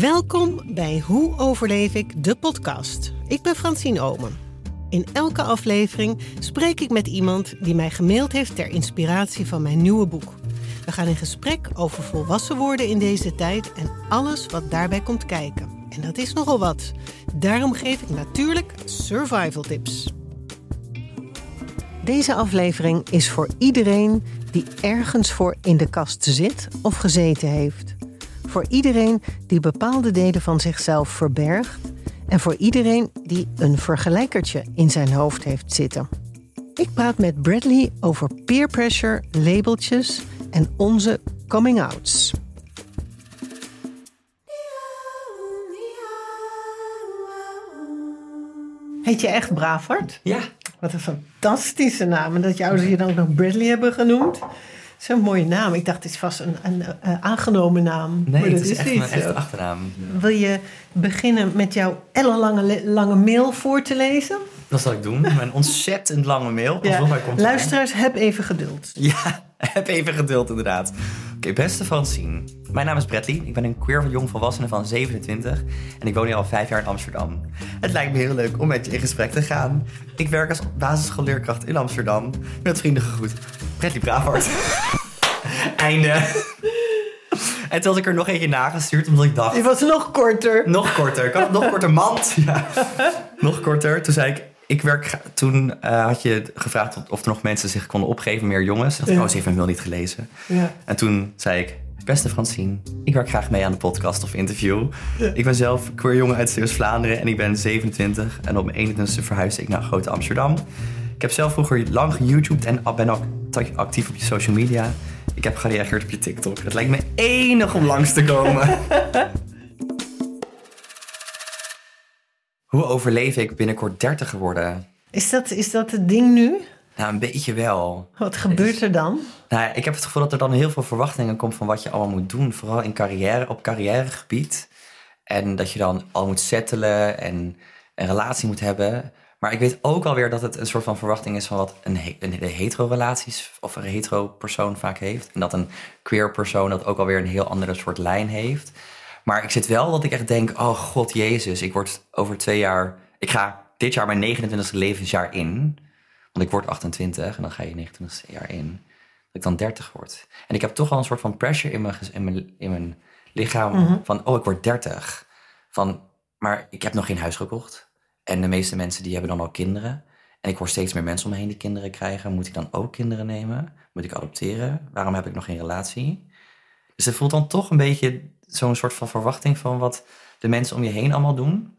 Welkom bij Hoe overleef ik de podcast. Ik ben Francine Omen. In elke aflevering spreek ik met iemand die mij gemaild heeft ter inspiratie van mijn nieuwe boek. We gaan in gesprek over volwassen worden in deze tijd en alles wat daarbij komt kijken. En dat is nogal wat. Daarom geef ik natuurlijk survival tips. Deze aflevering is voor iedereen die ergens voor in de kast zit of gezeten heeft. Voor iedereen die bepaalde delen van zichzelf verbergt. En voor iedereen die een vergelijkertje in zijn hoofd heeft zitten. Ik praat met Bradley over peer pressure, labeltjes en onze coming-outs. Heet je echt Bravard? Ja. Wat een fantastische naam. En dat je ouders je dan ook nog Bradley hebben genoemd. Zo'n mooie naam. Ik dacht, het is vast een, een, een aangenomen naam. Nee, maar dat het is, echt niet mijn zo. echte achternaam. Wil je beginnen met jouw ellenlange le- lange mail voor te lezen? Dat zal ik doen. Mijn ontzettend lange mail. Hij komt Luisteraars, heb even geduld. Ja, heb even geduld inderdaad. Oké, beste Francine. Mijn naam is Bradley. Ik ben een queer jongvolwassene van 27 en ik woon hier al vijf jaar in Amsterdam. Het lijkt me heel leuk om met je in gesprek te gaan. Ik werk als basisschoolleerkracht in Amsterdam. Met vrienden gegroet. Bradley Bravard. Einde. En toen had ik er nog eentje nagestuurd omdat ik dacht... Die was nog korter. Nog korter. Kan het nog korter, mand? Ja. Nog korter. Toen zei ik, ik werk... Toen eh, had je gevraagd of- er nog mensen zich konden opgeven, meer jongens. Dat Ja. oh, ze heeft mijn mail niet gelezen. Ja. En toen zei ik, beste Francine, ik werk graag mee aan de podcast of interview. Ik ben zelf queer jongen uit Zeeuws-Vlaanderen en ik ben 27. En op mijn 21ste verhuisde ik naar Grote Amsterdam. Ik heb zelf vroeger lang geYouTubed en ben ook actief op je social media. Ik heb gereageerd op je TikTok. Het lijkt me enig om langs te komen. Hoe overleef ik binnenkort 30 geworden? Is dat, is dat het ding nu? Nou, een beetje wel. Wat gebeurt er dan? Nou, ik heb het gevoel dat er dan heel veel verwachtingen komt van wat je allemaal moet doen. Vooral in carrière, op carrièregebied. En dat je dan al moet settelen en een relatie moet hebben. Maar ik weet ook alweer dat het een soort van verwachting is van wat een, he- een de hetero-relaties of een hetero-persoon vaak heeft. En dat een queer persoon dat ook alweer een heel andere soort lijn heeft. Maar ik zit wel dat ik echt denk, oh god jezus, ik word over twee jaar... Ik ga dit jaar mijn 29e levensjaar in. Want ik word 28 en dan ga je 29 jaar in. Dat ik dan 30 word. En ik heb toch wel een soort van pressure in mijn, in mijn, in mijn lichaam. Van, oh, ik word 30. Van, maar ik heb nog geen huis gekocht. En de meeste mensen die hebben dan al kinderen. En ik hoor steeds meer mensen om me heen die kinderen krijgen. Moet ik dan ook kinderen nemen? Moet ik adopteren? Waarom heb ik nog geen relatie? Dus het voelt dan toch een beetje zo'n soort van verwachting van wat de mensen om je heen allemaal doen.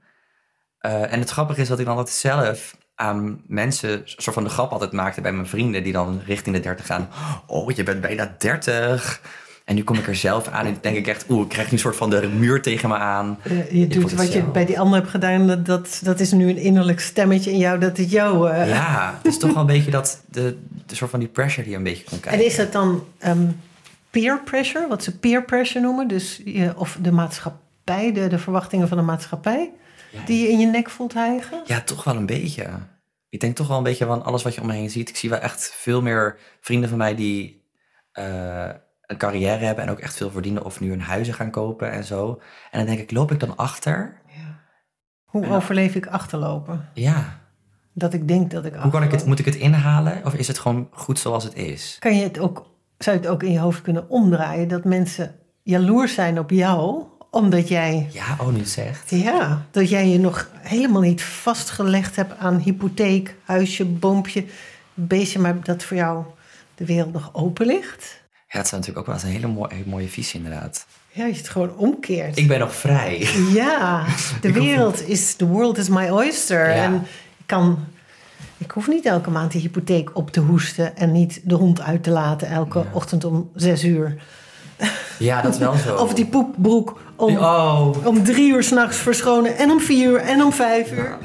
Eh, en het grappige is dat ik dan altijd zelf aan mensen, soort van de grap altijd maakte bij mijn vrienden, die dan richting de 30 gaan. Oh, je bent bijna 30. En nu kom ik er zelf aan en denk ik echt, oeh, ik krijg nu een soort van de muur tegen me aan. Eh, je doet wat je bij die ander hebt gedaan. Dat, dat, dat is nu een innerlijk stemmetje in jou dat het jou... eh, Ja, het is toch wel een beetje dat, de, de soort van die pressure die een beetje komt kijken. En is dat dan ehm, peer pressure, wat ze peer pressure noemen? Dus je, of de maatschappij, de, de verwachtingen van de maatschappij, die je in je nek voelt hijgen? Ja, toch wel een beetje. Ik denk toch wel een beetje van alles wat je om me heen ziet. Ik zie wel echt veel meer vrienden van mij die eh, een carrière hebben en ook echt veel verdienen of nu een huizen gaan kopen en zo. En dan denk ik, loop ik dan achter? Hoe Ja. overleef ik achterlopen? Ja. Dat ik denk dat ik Hoe kan ik het, achterloop. moet ik het inhalen of is het gewoon goed zoals het is? Kan je het ook, zou je het ook in je hoofd kunnen omdraaien dat mensen jaloers zijn op jou, omdat jij, Ja, oh, nu zegt. ja, dat jij je nog helemaal niet vastgelegd hebt aan hypotheek, huisje, boompje, beestje, maar dat voor jou de wereld nog open ligt? Ja, dat is natuurlijk ook wel eens een hele mooie, hele mooie visie inderdaad. Ja, als je het gewoon omkeert. Ik ben nog vrij. Ja, de wereld is, the world is my oyster. Ja. En ik kan, ik hoef niet elke maand die hypotheek op te hoesten en niet de hond uit te laten elke Ja. ochtend om zes uur. Ja, dat is wel zo. Of die poepbroek om, Oh. om drie uur s'nachts verschonen en om vier uur en om vijf uur.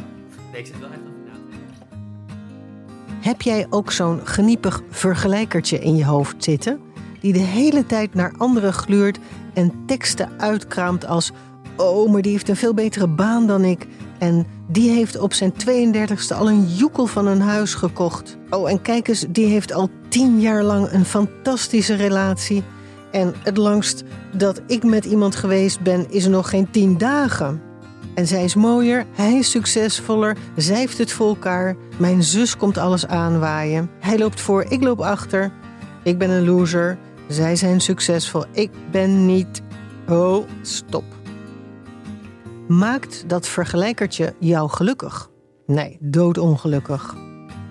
Nee, ik zit wel echt over na te denken. Heb jij ook zo'n geniepig vergelijkertje in je hoofd zitten? Die de hele tijd naar anderen gluurt en teksten uitkraamt als... Oh, maar die heeft een veel betere baan dan ik. En die heeft op zijn 32e al een joekel van een huis gekocht. Oh, en kijk eens, die heeft al tien jaar lang een fantastische relatie. En het langst dat ik met iemand geweest ben, is nog geen tien dagen. En zij is mooier, hij is succesvoller, zij heeft het voor elkaar. Mijn zus komt alles aanwaaien. Hij loopt voor, ik loop achter. Ik ben een loser, zij zijn succesvol, ik ben niet. Oh, stop. Maakt dat vergelijkertje jou gelukkig? Nee, doodongelukkig.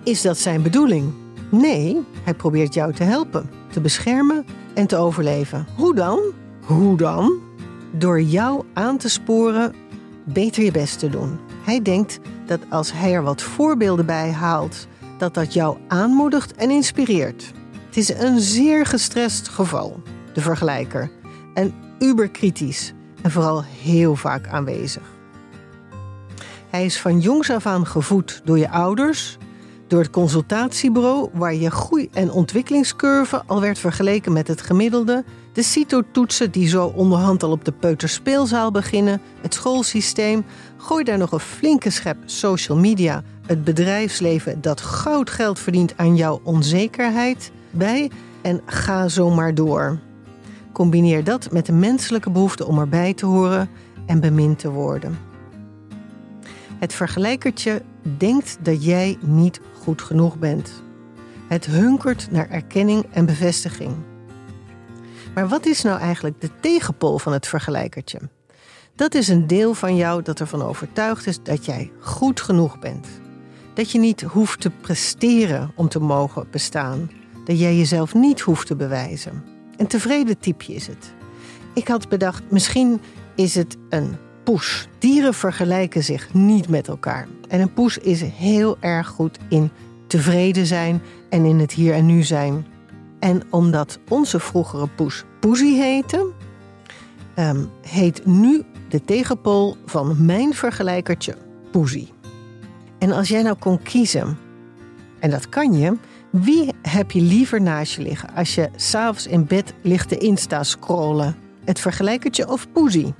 Is dat zijn bedoeling? Nee, hij probeert jou te helpen, te beschermen en te overleven. Hoe dan? Hoe dan? Door jou aan te sporen beter je best te doen. Hij denkt dat als hij er wat voorbeelden bij haalt, dat dat jou aanmoedigt en inspireert. Is een zeer gestrest geval, de vergelijker. En uberkritisch en vooral heel vaak aanwezig. Hij is van jongs af aan gevoed door je ouders, door het consultatiebureau waar je groei- en ontwikkelingscurve al werd vergeleken met het gemiddelde, de CITO-toetsen die zo onderhand al op de peuterspeelzaal beginnen, het schoolsysteem, gooi daar nog een flinke schep social media, het bedrijfsleven dat goud geld verdient aan jouw onzekerheid bij en ga zo maar door. Combineer dat met de menselijke behoefte om erbij te horen en bemind te worden. Het vergelijkertje denkt dat jij niet goed genoeg bent. Het hunkert naar erkenning en bevestiging. Maar wat is nou eigenlijk de tegenpol van het vergelijkertje? Dat is een deel van jou dat ervan overtuigd is dat jij goed genoeg bent. Dat je niet hoeft te presteren om te mogen bestaan. Dat jij jezelf niet hoeft te bewijzen. Een tevreden typeje is het. Ik had bedacht, misschien is het een poes. Dieren vergelijken zich niet met elkaar. En een poes is heel erg goed in tevreden zijn en in het hier en nu zijn. En omdat onze vroegere poes Poesie heette, ehm, heet nu de tegenpool van mijn vergelijkertje Poesie. En als jij nou kon kiezen, en dat kan je, wie heb je liever naast je liggen als je s'avonds in bed ligt te Insta scrollen? Het vergelijkertje of Poesie?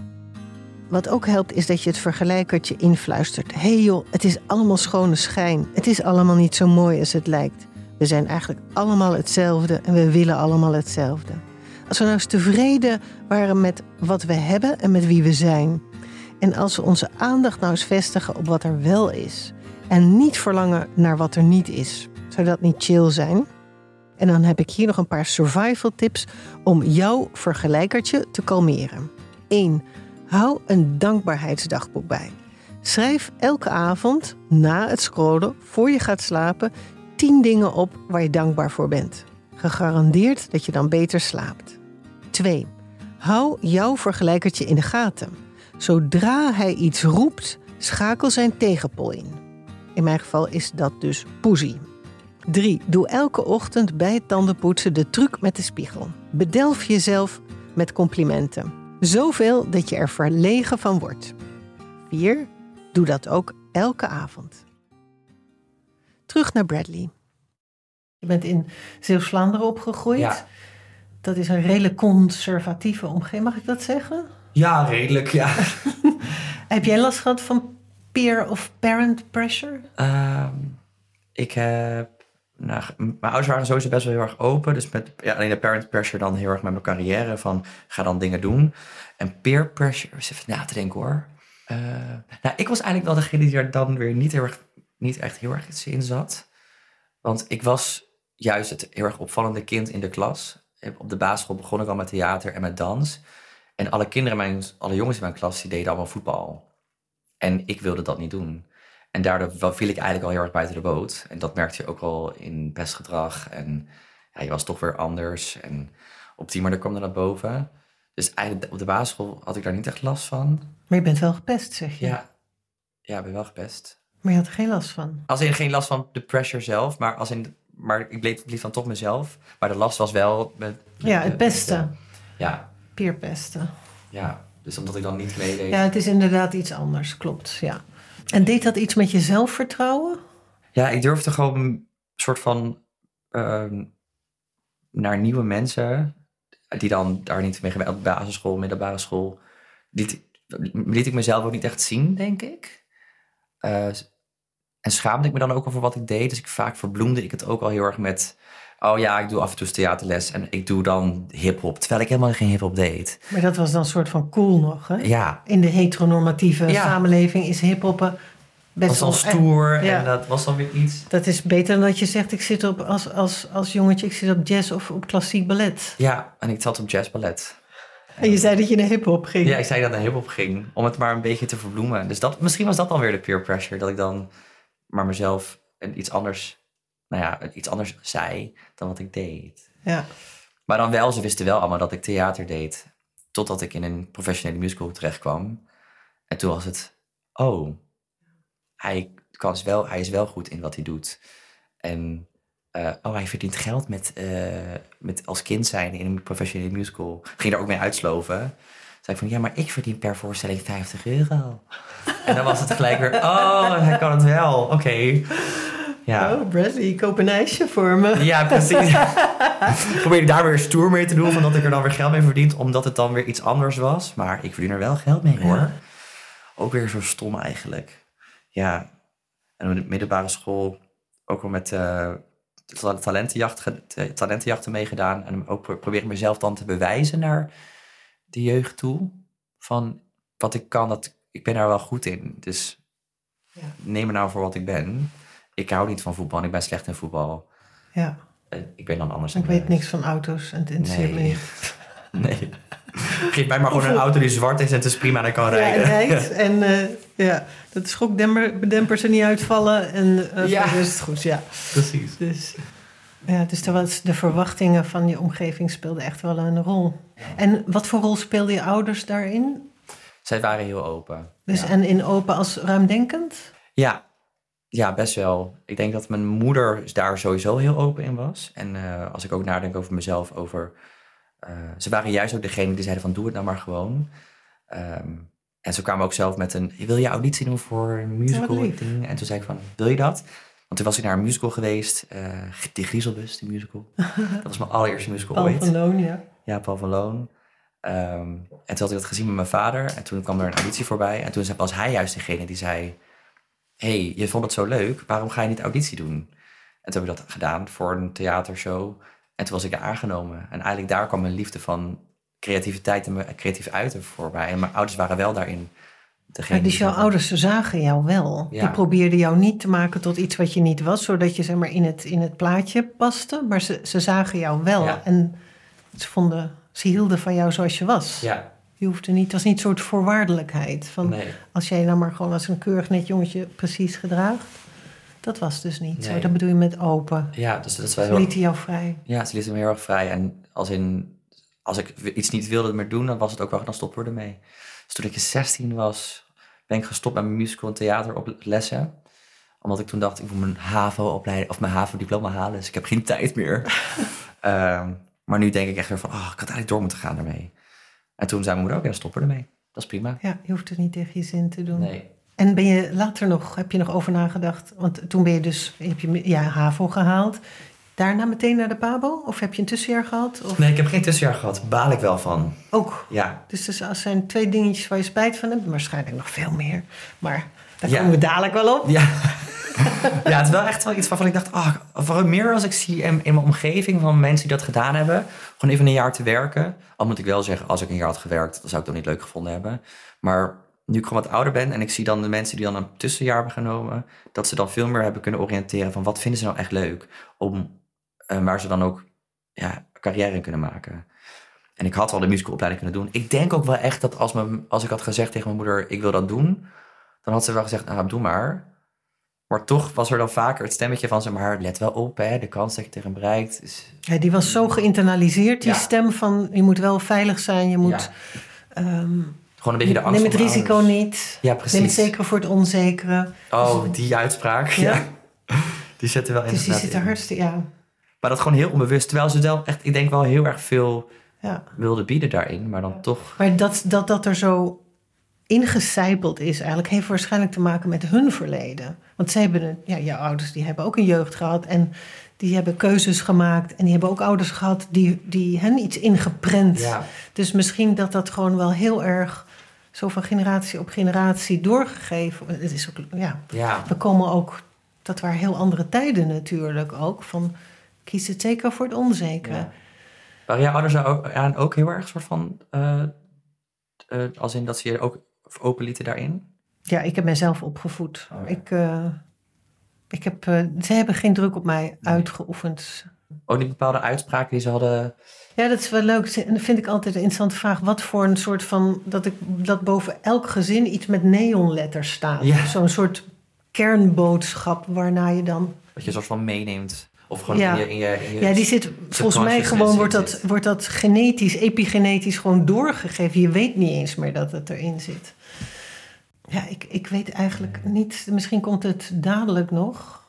Wat ook helpt is dat je het vergelijkertje influistert. Hé hey joh, het is allemaal schone schijn. Het is allemaal niet zo mooi als het lijkt. We zijn eigenlijk allemaal hetzelfde en we willen allemaal hetzelfde. Als we nou eens tevreden waren met wat we hebben en met wie we zijn. En als we onze aandacht nou eens vestigen op wat er wel is. En niet verlangen naar wat er niet is. Dat niet chill zijn? En dan heb ik hier nog een paar survival tips om jouw vergelijkertje te kalmeren. 1. Hou een dankbaarheidsdagboek bij. Schrijf elke avond na het scrollen, voor je gaat slapen, 10 dingen op waar je dankbaar voor bent. Gegarandeerd dat je dan beter slaapt. 2. Hou jouw vergelijkertje in de gaten. Zodra hij iets roept, schakel zijn tegenpol in. In mijn geval is dat dus poesie. 3. Doe elke ochtend bij het tandenpoetsen de truc met de spiegel. Bedelf jezelf met complimenten. Zoveel dat je er verlegen van wordt. 4. Doe dat ook elke avond. Terug naar Bradley. Je bent in Zeeuws-Vlaanderen opgegroeid. Ja. Dat is een redelijk conservatieve omgeving, mag ik dat zeggen? Ja, redelijk, ja. Heb jij last gehad van peer of parent pressure? Ehm, ik heb... Nou, mijn ouders waren sowieso best wel heel erg open. Dus met ja, alleen de parent pressure dan heel erg met mijn carrière. Van, ga dan dingen doen. En peer pressure, eens even na te denken hoor. Eh, nou, ik was eigenlijk wel degene die er dan weer niet, heel erg, niet echt heel erg in zat. Want ik was juist het heel erg opvallende kind in de klas. Op de basisschool begon ik al met theater en met dans. En alle kinderen, mijn, alle jongens in mijn klas, die deden allemaal voetbal. En ik wilde dat niet doen. En daardoor viel ik eigenlijk al heel erg buiten de boot. En dat merkte je ook al in pestgedrag. En ja, je was toch weer anders. En op die manier kwam er naar boven. Dus eigenlijk op de basisschool had ik daar niet echt last van. Maar je bent wel gepest, zeg je? Ja, ja ik ben wel gepest. Maar je had er geen last van? Als in geen last van de pressure zelf, maar, als in, maar ik bleef, bleef dan toch mezelf. Maar de last was wel... Met, Ja, het beste. Ja, Peerpesten. ja, dus omdat ik dan niet meedeed. Ja, het is inderdaad iets anders, klopt. Ja. En deed dat iets met je zelfvertrouwen? Ja, ik durfde gewoon een soort van ehm, naar nieuwe mensen, die dan daar niet mee gewerkt, op basisschool, middelbare school, liet, liet ik mezelf ook niet echt zien, denk ik. Eh, en schaamde ik me dan ook over wat ik deed. Dus ik, vaak verbloemde ik het ook al heel erg met oh ja, ik doe af en toe theaterles en ik doe dan hip-hop. Terwijl ik helemaal geen hip-hop deed. Maar dat was dan een soort van cool nog, hè? Ja, In de heteronormatieve Ja. samenleving is hiphoppen best wel... stoer Ja. en dat was dan weer iets. Dat is beter dan dat je zegt, ik zit op, als, als, als jongetje, ik zit op jazz of op klassiek ballet. Ja, en ik zat op jazzballet. En je zei dat je naar hip-hop ging. Ja, ik zei dat naar hip-hop ging, om het maar een beetje te verbloemen. Dus dat, misschien was dat dan weer de peer pressure, dat ik dan maar mezelf een iets anders, nou ja, iets anders zei dan wat ik deed. Ja. Maar dan wel, ze wisten wel allemaal dat ik theater deed. Totdat ik in een professionele musical terecht kwam. En toen was het, oh, hij, kan wel, hij is wel goed in wat hij doet. En eh, oh, hij verdient geld met, eh, met als kind zijn in een professionele musical. Ging daar ook mee uitsloven. Zei ik van, ja, maar ik verdien per voorstelling 50 euro. en dan was het gelijk weer, oh, hij kan het wel. Oké. Ja. Oh, Bradley, koop een ijsje voor me. Ja, precies. Probeer ik daar weer stoer mee te doen, van dat ik er dan weer geld mee verdient, omdat het dan weer iets anders was. Maar ik verdien er wel geld mee hoor. Ja. Ook weer zo stom eigenlijk. Ja, en op de middelbare school ook wel met ta- talentenjacht, talentenjachten meegedaan. En ook pro- probeer ik mezelf dan te bewijzen naar de jeugd toe. Van wat ik kan, dat, ik ben daar wel goed in. Dus Ja. neem me nou voor wat ik ben. Ik hou niet van voetbal en ik ben slecht in voetbal. Ja, Eh, Ik ben dan anders. ik weet de niks van auto's en het interesseert Nee. niet. Nee. Geef mij maar gewoon een auto die zwart is en het is prima en ik kan Ja, rijden. en rijdt. En eh, ja, dat de schokdempers er niet uitvallen. En eh Ja. is het goed, ja. Precies. Dus, ja, dus er was de verwachtingen van je omgeving speelden echt wel een rol. En wat voor rol speelden je ouders daarin? Zij waren heel open. Dus ja. en in open als ruimdenkend? Ja. Ja, best wel. Ik denk dat mijn moeder daar sowieso heel open in was. En eh, als ik ook nadenk over mezelf, over... eh, ze waren juist ook degene die zeiden van doe het nou maar gewoon. Ehm, en ze kwamen ook zelf met een, wil je auditie doen voor een musical ding? En toen zei ik van, wil je dat? Want toen was ik naar een musical geweest, eh de Griezelbus, die musical. dat was mijn allereerste musical Paul ooit. van Loon, ja. Ja, Paul van Loon. Ehm, en toen had ik dat gezien met mijn vader. En toen kwam er een auditie voorbij. En toen was hij juist degene die zei... hey, je vond het zo leuk. Waarom ga je niet auditie doen? En toen heb ik dat gedaan voor een theatershow. En toen was ik er aangenomen. En eigenlijk daar kwam mijn liefde van creativiteit en mijn creatief uiten voorbij. En mijn ouders waren wel daarin. Maar dus jouw ouders zagen jou wel. Ja. Die probeerden jou niet te maken tot iets wat je niet was, zodat je zeg maar in het, in het plaatje paste. Maar ze, ze zagen jou wel. Ja. En ze vonden, ze hielden van jou zoals je was. Ja, Je hoefde niet, het was niet een soort voorwaardelijkheid. Van nee. als jij nou maar gewoon als een keurig net jongetje precies gedraagt. Dat was dus niet zo. Dat bedoel je met open. Ja, dus dat is wel Ze heel lieten jou vrij. Ja, ze lieten me heel erg vrij. En als, in, als ik iets niet wilde meer doen, dan was het ook wel, dan stopten we ermee. Dus toen ik 16 was, ben ik gestopt met mijn musical en theater op lessen. Omdat ik toen dacht, ik moet mijn HAVO-opleiding of mijn HAVO-diploma halen. Dus ik heb geen tijd meer. Ehm, maar nu denk ik echt weer van, oh, ik had eigenlijk door moeten gaan daarmee. En toen zei mijn moeder ook, ja, stoppen ermee. Dat is prima. Ja, je hoeft het niet tegen je zin te doen. Nee. En ben je later nog, heb je nog over nagedacht? Want toen ben je dus, heb je ja, HAVO gehaald. Daarna meteen naar de PABO? Of heb je een tussenjaar gehad? Of Nee, ik heb geen tussenjaar gehad. Baal ik wel van. ook? Ja, Dus er zijn twee dingetjes waar je spijt van hebt. Waarschijnlijk nog veel meer. Maar daar Ja. komen we dadelijk wel op. Ja. Ja, het is wel echt wel iets waarvan ik dacht, ah, meer als ik zie in, in mijn omgeving van mensen die dat gedaan hebben, gewoon even een jaar te werken. Al moet ik wel zeggen, als ik een jaar had gewerkt, dan zou ik dat niet leuk gevonden hebben. Maar nu ik gewoon wat ouder ben en ik zie dan de mensen die dan een tussenjaar hebben genomen, dat ze dan veel meer hebben kunnen oriënteren van wat vinden ze nou echt leuk, om, eh, waar ze dan ook ja, carrière in kunnen maken. En ik had al de musicalopleiding kunnen doen. Ik denk ook wel echt dat als, mijn, als ik had gezegd tegen mijn moeder, ik wil dat doen, dan had ze wel gezegd, nou, doe maar. Maar toch was er dan vaker het stemmetje van, zeg maar, let wel op, hè, de kans dat je tegen bereikt. Is, Ja, die was zo geïnternaliseerd, die Ja. stem van je moet wel veilig zijn. Je moet, Ja. ehm, gewoon een beetje de angst neem het risico ouders. niet. Ja, Neem het precies. zekere voor het onzekere. Oh, die uitspraak. Ja. Die zette wel Dus die zit er in. hartstikke, ja. Maar dat gewoon heel onbewust. Terwijl ze wel echt, ik denk wel heel erg veel ja. wilde bieden daarin. Maar dan toch... Maar dat, dat dat er zo ingecijpeld is eigenlijk, heeft waarschijnlijk te maken met hun verleden. Want ze hebben, ja, jouw ouders die hebben ook een jeugd gehad en die hebben keuzes gemaakt. En die hebben ook ouders gehad die, die hen iets ingeprent. Ja, Dus misschien dat dat gewoon wel heel erg zo van generatie op generatie doorgegeven. Het is ook, ja, ja, we komen ook, dat waren heel andere tijden natuurlijk ook. Van kies het zeker voor het onzekere. Ja. Waren jouw ouders ook, ook heel erg soort van, eh, eh, als in dat ze je ook open lieten daarin? Ja, ik heb mijzelf opgevoed. Oh, ja. ik, eh, ik heb, eh, ze hebben geen druk op mij uitgeoefend. Ook die bepaalde uitspraken die ze hadden. Ja, dat is wel leuk. En dat vind ik altijd een interessante vraag. Wat voor een soort van. dat, ik, dat boven elk gezin iets met neonletters staat. Ja. Zo'n soort kernboodschap waarna je dan. Dat je soort van meeneemt. Of gewoon Ja. in je... In je, in je Ja, die zit. Volgens mij gewoon wordt dat, wordt dat genetisch, epigenetisch gewoon doorgegeven. Je weet niet eens meer dat het erin zit. Ja, ik, ik weet eigenlijk niet. Misschien komt het dadelijk nog.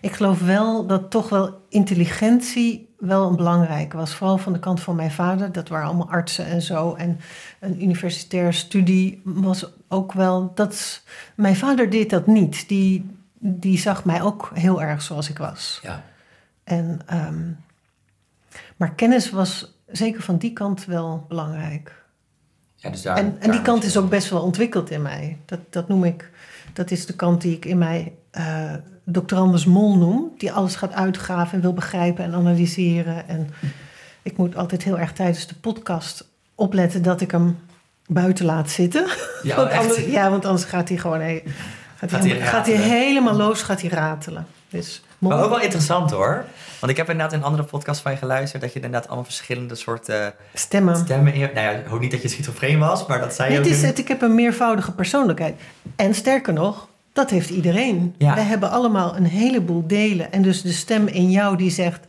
Ik geloof wel dat toch wel intelligentie wel een belangrijke was. Vooral van de kant van mijn vader. Dat waren allemaal artsen en zo. En een universitaire studie was ook wel... Dat, mijn vader deed dat niet. Die, die zag mij ook heel erg zoals ik was. Ja. En, ehm, maar kennis was zeker van die kant wel belangrijk. Ja dus daar, En, en die kant is ook best wel ontwikkeld in mij. Dat, dat noem ik, dat is de kant die ik in mij eh Dr. Anders Mol noem. Die alles gaat uitgraven en wil begrijpen en analyseren. En ik moet altijd heel erg tijdens de podcast opletten dat ik hem buiten laat zitten. Ja, want anders, ja, want anders gaat hij gewoon gaat hij, Gaat hij helemaal- gaat hij ratelen? helemaal los, gaat hij ratelen. Dus Maar ook wel interessant hoor. Want ik heb inderdaad in een andere podcast van je geluisterd... dat je inderdaad allemaal verschillende soorten stemmen. stemmen in je... Nou ja, hoop niet dat je schizofreen was, maar dat zei je Nee, ook het is het, ik heb een meervoudige persoonlijkheid. En sterker nog, dat heeft iedereen. Ja. Wij hebben allemaal een heleboel delen. En dus de stem in jou die zegt...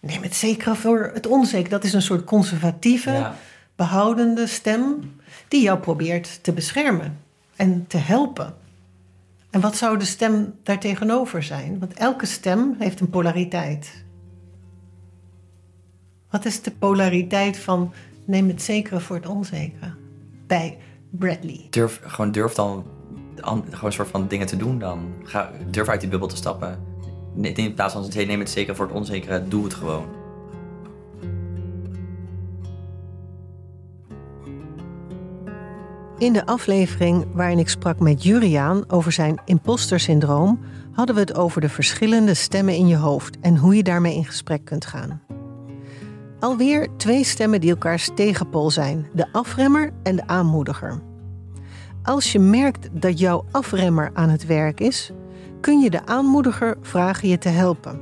neem het zeker voor het onzeker. Dat is een soort conservatieve, Ja. behoudende stem... die jou probeert te beschermen en te helpen. En wat zou de stem daartegenover zijn? Want elke stem heeft een polariteit. Wat is de polariteit van neem het zekere voor het onzekere? Bij Bradley. Durf, gewoon durf dan an- gewoon een soort van dingen te doen dan. Ga, durf uit die bubbel te stappen. In plaats van neem het zeker voor het onzekere, doe het gewoon. In de aflevering waarin ik sprak met Juriaan over zijn impostersyndroom, hadden we het over de verschillende stemmen in je hoofd en hoe je daarmee in gesprek kunt gaan. Alweer twee stemmen die elkaars tegenpool zijn: de afremmer en de aanmoediger. Als je merkt dat jouw afremmer aan het werk is, kun je de aanmoediger vragen je te helpen.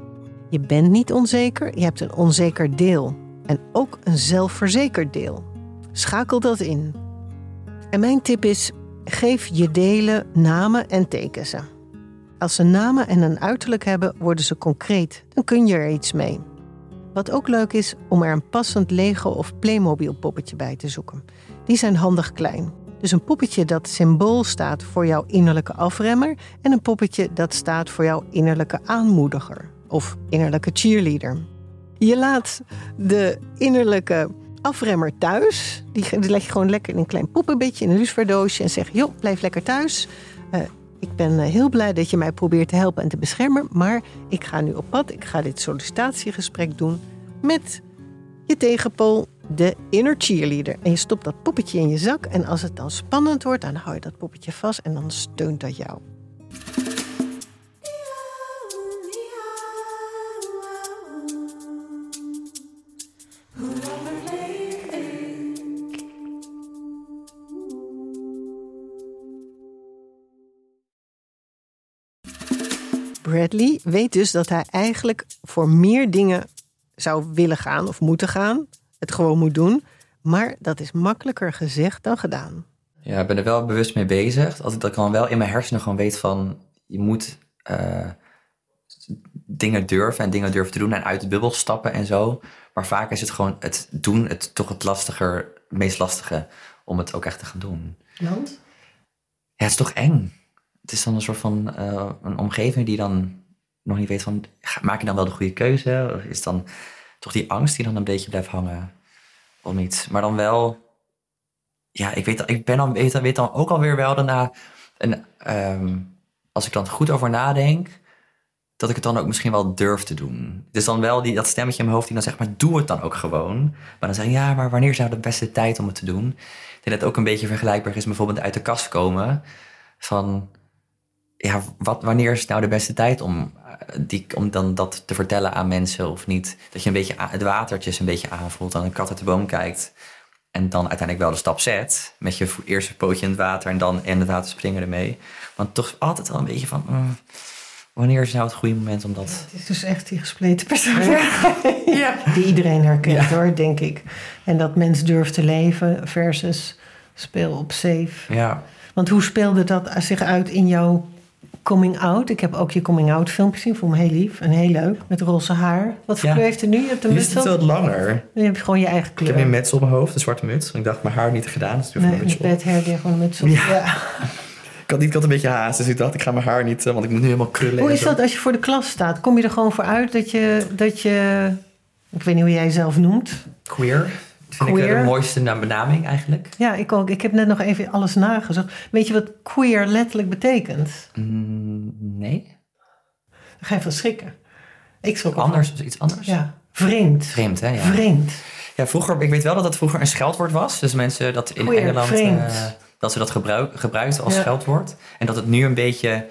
Je bent niet onzeker, je hebt een onzeker deel en ook een zelfverzekerd deel. Schakel dat in. En mijn tip is: geef je delen namen en teken ze. Als ze namen en een uiterlijk hebben, worden ze concreet. Dan kun je er iets mee. Wat ook leuk is om er een passend Lego of Playmobil poppetje bij te zoeken. Die zijn handig klein. Dus een poppetje dat symbool staat voor jouw innerlijke afremmer en een poppetje dat staat voor jouw innerlijke aanmoediger of innerlijke cheerleader. Je laat de innerlijke afremmer thuis. Die, leg je gewoon lekker in een klein poppenbedje in een luciferdoosje en zeg: joh, blijf lekker thuis. Eh, ik ben eh, heel blij dat je mij probeert te helpen en te beschermen, maar ik ga nu op pad. Ik ga dit sollicitatiegesprek doen met je tegenpool, de inner cheerleader. En je stopt dat poppetje in je zak en als het dan spannend wordt, dan hou je dat poppetje vast en dan steunt dat jou. Bradley weet dus dat hij eigenlijk voor meer dingen zou willen gaan of moeten gaan. Het gewoon moet doen. Maar dat is makkelijker gezegd dan gedaan. Ja, ik ben er wel bewust mee bezig. Dat ik dat dan wel in mijn hersenen gewoon weet van... je moet eh, dingen durven en dingen durven te doen... en uit de bubbel stappen en zo. Maar vaak is het gewoon het doen het toch het lastiger, het meest lastige... om het ook echt te gaan doen. Want? Ja, het is toch eng. Het is dan een soort van eh, een omgeving die dan nog niet weet van... maak je dan wel de goede keuze? Of is dan toch die angst die dan een beetje blijft hangen om iets? Maar dan wel... Ja, ik weet, ik ben dan, weet, weet dan ook alweer wel daarna... En, ehm, als ik dan goed over nadenk... dat ik het dan ook misschien wel durf te doen. Dus dan wel die, dat stemmetje in mijn hoofd die dan zegt... maar doe het dan ook gewoon. Maar dan zeg ik, ja, maar wanneer nou de beste tijd om het te doen? Ik dat het ook een beetje vergelijkbaar is... bijvoorbeeld uit de kast komen... van ja, wat, wanneer is nou de beste tijd om, eh, die, om dan dat te vertellen aan mensen of niet? Dat je een beetje het watertjes een beetje aanvoelt, dan een kat uit de boom kijkt. En dan uiteindelijk wel de stap zet. Met je eerste pootje in het water en dan in het water springen ermee. Want toch altijd wel een beetje van. mm, wanneer is nou het goede moment om dat. Het is dus echt die gespleten persoonlijkheid. Die iedereen herkent Ja. hoor, denk ik. En dat mens durft te leven versus speel op safe. Ja, Want hoe speelde dat zich uit in jouw coming out? Ik heb ook je coming out filmpje gezien. Vond me heel lief en heel leuk. Met roze haar. Wat voor Ja. kleur heeft het nu? Je hebt een nu muts is het wat langer. Nu heb je gewoon je eigen Ik kleur. heb nu een muts op mijn hoofd, een zwarte muts. Ik dacht, mijn haar niet gedaan, dus ik doe even Nee, een muts op. bed hair gewoon een muts op. Ja. Ja. Ik had, niet, ik had een beetje haast, dus ik dacht, ik ga mijn haar niet, eh, want ik moet nu helemaal krullen. Hoe is dat als je voor de klas staat? Kom je er gewoon voor uit dat je... Dat je ik weet niet hoe jij jezelf noemt. Queer. Vind ik Queer. eh, de mooiste benaming eigenlijk. Ja, ik ook. Ik heb net nog even alles nagezocht. Weet je wat queer letterlijk betekent? Mm, nee. Dan ga je van schrikken. Ik schrok. Anders, iets anders? Ja, vreemd. Vreemd, hè? Ja. Vreemd. ja, vroeger, ik weet wel dat dat vroeger een scheldwoord was. Dus mensen dat in Queer, Engeland, eh, dat ze dat gebruik, gebruikten als Ja. scheldwoord. En dat het nu een beetje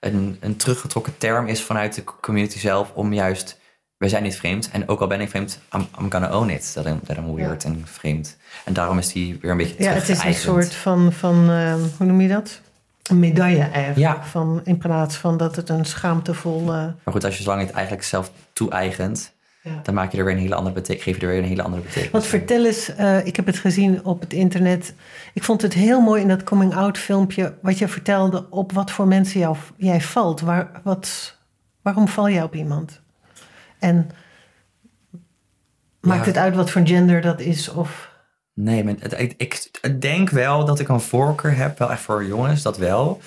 een, een teruggetrokken term is vanuit de community zelf om juist, we zijn niet vreemd. En ook al ben ik vreemd, I'm, I'm gonna own it. Dat I'm, that I'm weird en vreemd. En daarom is die weer een beetje Ja, het is een soort van, van eh, hoe noem je dat? Een medaille eigenlijk. Ja. Van, in plaats van dat het een schaamtevol... eh, Maar goed, als je zolang het eigenlijk zelf toe-eigent, ja. dan maak je er weer een hele andere betekenis, geef je er weer een hele andere betekenis. Want vertel eens, eh, ik heb het gezien op het internet. Ik vond het heel mooi in dat coming-out filmpje... wat je vertelde op wat voor mensen jou, jij valt. Waar, wat, waarom val jij op iemand? En maakt Ja. het uit wat voor gender dat is? Of, Nee, maar het, ik, ik denk wel dat ik een voorkeur heb, wel echt voor jongens, dat wel.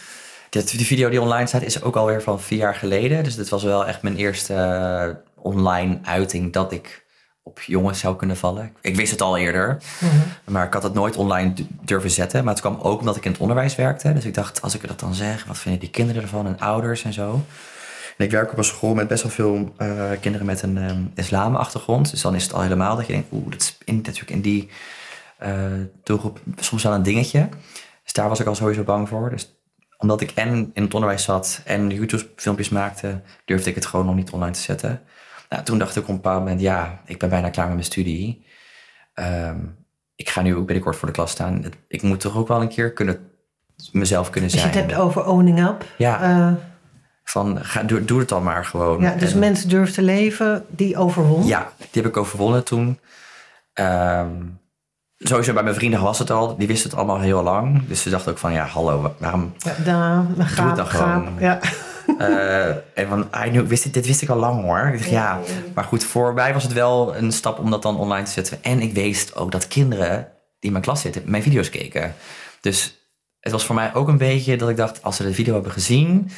Die video die online staat is ook alweer van vier jaar geleden. Dus dit was wel echt mijn eerste eh, online uiting dat ik op jongens zou kunnen vallen. Ik wist het al eerder, maar ik had het nooit online durven zetten. Maar het kwam ook omdat ik in het onderwijs werkte. Dus ik dacht, als ik dat dan zeg, wat vinden die kinderen ervan en ouders en zo. En ik werk op een school met best wel veel eh, kinderen met een um, islamachtergrond. Dus dan is het al helemaal dat je denkt, oeh, dat is in, natuurlijk in die uh, doelgroep soms wel een dingetje. Dus daar was ik al sowieso bang voor. Dus omdat ik en in het onderwijs zat en YouTube-filmpjes maakte, durfde ik het gewoon nog niet online te zetten. Nou, toen dacht ik op een bepaald moment, ja, ik ben bijna klaar met mijn studie. Um, ik ga nu ook binnenkort voor de klas staan. Ik moet toch ook wel een keer kunnen, mezelf kunnen zijn. Als je het hebt over owning up. Ja. Uh, van, ga, doe, doe het dan maar gewoon. Ja, dus en, mensen durven te leven, die overwon? Ja, die heb ik overwonnen toen. Um, sowieso bij mijn vrienden was het al. Die wisten het allemaal heel lang. Dus ze dachten ook van, ja, hallo, waarom... Ja, daar, doe gaap, het dan gewoon. Ja. Uh, en van, I knew, wist dit, dit wist ik al lang hoor. Ik dacht, ja, maar goed, voor mij was het wel een stap om dat dan online te zetten. En ik wist ook dat kinderen die in mijn klas zitten, mijn video's keken. Dus het was voor mij ook een beetje dat ik dacht, als ze de video hebben gezien,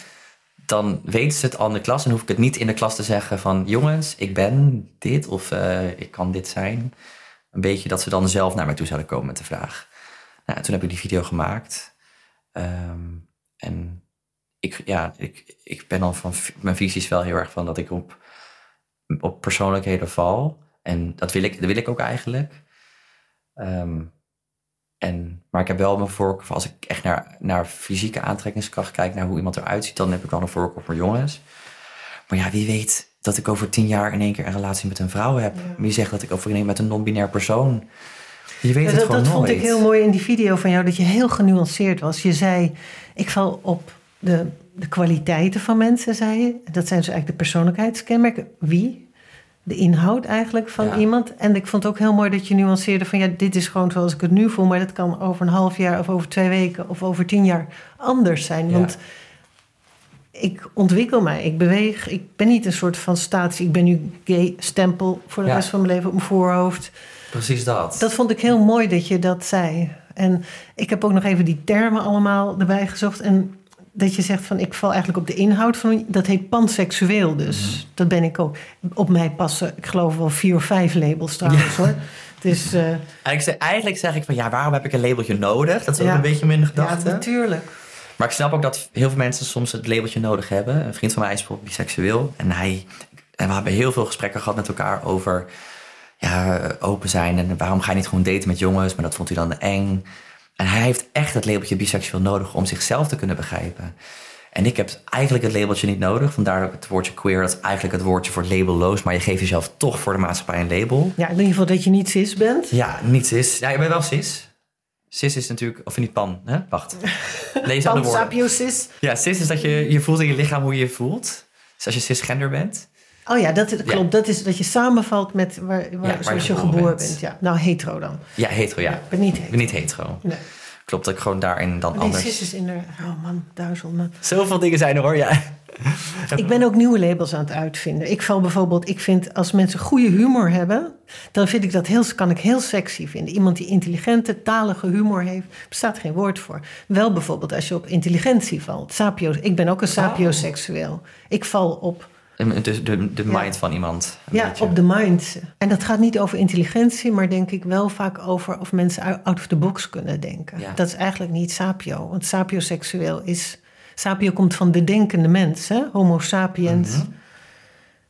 dan weten ze het al in de klas. En hoef ik het niet in de klas te zeggen van, jongens, ik ben dit of uh, ik kan dit zijn. Een beetje dat ze dan zelf naar mij toe zouden komen met de vraag. Nou, toen heb ik die video gemaakt. Um, en ik, ja, ik, ik ben dan van mijn visies wel heel erg van dat ik op, op persoonlijkheden val. En dat wil ik, dat wil ik ook eigenlijk. Um, en, maar ik heb wel mijn voorkeur, als ik echt naar, naar fysieke aantrekkingskracht kijk, naar hoe iemand eruit ziet, dan heb ik wel een voorkeur voor jongens. Maar ja, wie weet dat ik over tien jaar in één keer een relatie met een vrouw heb. Ja. Wie zegt dat ik over een met een non-binair persoon. Je weet ja, het dat, gewoon dat nooit. vond ik heel mooi in die video van jou, dat je heel genuanceerd was. Je zei, ik val op de, de kwaliteiten van mensen, zei je. Dat zijn dus eigenlijk de persoonlijkheidskenmerken. Wie? De inhoud eigenlijk van Ja. iemand. En ik vond het ook heel mooi dat je nuanceerde van... ja, dit is gewoon zoals ik het nu voel... maar dat kan over een half jaar of over twee weken... of over tien jaar anders zijn. Ja. Want ik ontwikkel mij, ik beweeg. Ik ben niet een soort van statie. Ik ben nu gay, stempel voor de Ja. rest van mijn leven op mijn voorhoofd. Precies dat. Dat vond ik heel mooi dat je dat zei. En ik heb ook nog even die termen allemaal erbij gezocht. En dat je zegt van ik val eigenlijk op de inhoud van. Dat heet panseksueel dus. Mhm. Dat ben ik ook. Op mij passen, ik geloof wel vier of vijf labels trouwens hoor. Dus uh, Eigenlijk, zeg- eigenlijk zeg ik van ja, waarom heb ik een labeltje nodig? Dat is ook Ja. een beetje ja, gedachte. natuurlijk. maar ik snap ook dat heel veel mensen soms het labeltje nodig hebben. Een vriend van mij is bijvoorbeeld biseksueel. En, hij, en we hebben heel veel gesprekken gehad met elkaar over ja, open zijn. En waarom ga je niet gewoon daten met jongens? Maar dat vond hij dan eng. En hij heeft echt het labeltje biseksueel nodig om zichzelf te kunnen begrijpen. En ik heb eigenlijk het labeltje niet nodig. Vandaar het woordje queer, dat is eigenlijk het woordje voor labelloos. Maar je geeft jezelf toch voor de maatschappij een label. Ja, in ieder geval dat je niet cis bent. Ja, niet cis. Ja, je bent wel cis. Cis is natuurlijk, of niet pan, hè? Wacht. Lees aan de woorden. Sapiocis. Ja, cis is dat je, je voelt in je lichaam hoe je je voelt. Dus als je cisgender bent. Oh ja, dat, klopt. Dat is dat je samenvalt met waar, waar, Ja, zoals je geboren bent. bent. Ja. Nou, hetero dan. Ja, hetero, ja. Ik ben niet hetero. ben niet hetero. Nee. Klopt dat ik gewoon daarin dan Nee, anders... cis is in de... Oh man, duizel man. Zoveel dingen zijn er hoor, ja. Ik ben ook nieuwe labels aan het uitvinden. Ik val bijvoorbeeld, ik vind als mensen goede humor hebben, dan vind ik dat heel, kan ik heel sexy vinden. Iemand die intelligente, talige humor heeft, bestaat geen woord voor. Wel bijvoorbeeld als je op intelligentie valt. Sapio, ik ben ook een sapioseksueel. Ik val op, De, de Ja. mind van iemand. ja, beetje. op de mind. En dat gaat niet over intelligentie, maar denk ik wel vaak over of mensen out- out of the box kunnen denken. Ja. Dat is eigenlijk niet sapio, want sapioseksueel is. Sapio komt van de denkende mens, hè? Homo sapiens. Mhm.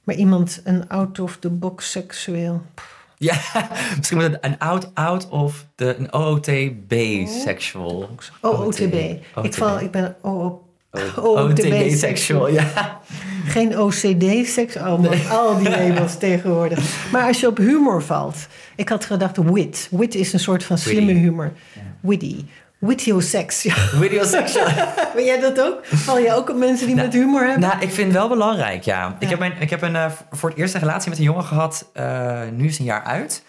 Maar iemand, een out-of-the-box seksueel. Ja, misschien moet het een out, out of de een OOTB sexual. OOTB. Ik, val, ik ben OO, OOTB sexual, ja. Geen OCD-seks. Oh al die labels tegenwoordig. Maar als je op humor valt. Ik had gedacht wit. Wit is een soort van slimme Witty. humor. Witty. Witty-sex. Ja. Video sexual. Ben jij dat ook? Val je ook op mensen die met humor hebben? Nou, ik vind het wel belangrijk, ja. Ik Ja. heb, mijn, ik heb een, eh, voor het eerst een relatie met een jongen gehad. eh, nu is een jaar uit.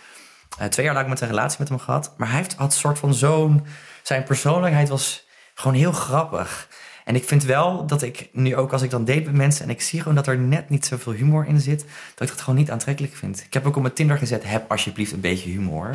Eh, twee jaar lang met een relatie met hem gehad. Maar hij heeft, had een soort van zo'n... Zijn persoonlijkheid was gewoon heel grappig. En ik vind wel dat ik nu ook als ik dan date met mensen... en ik zie gewoon dat er net niet zoveel humor in zit... dat ik het gewoon niet aantrekkelijk vind. Ik heb ook op mijn Tinder gezet... heb alsjeblieft een beetje humor.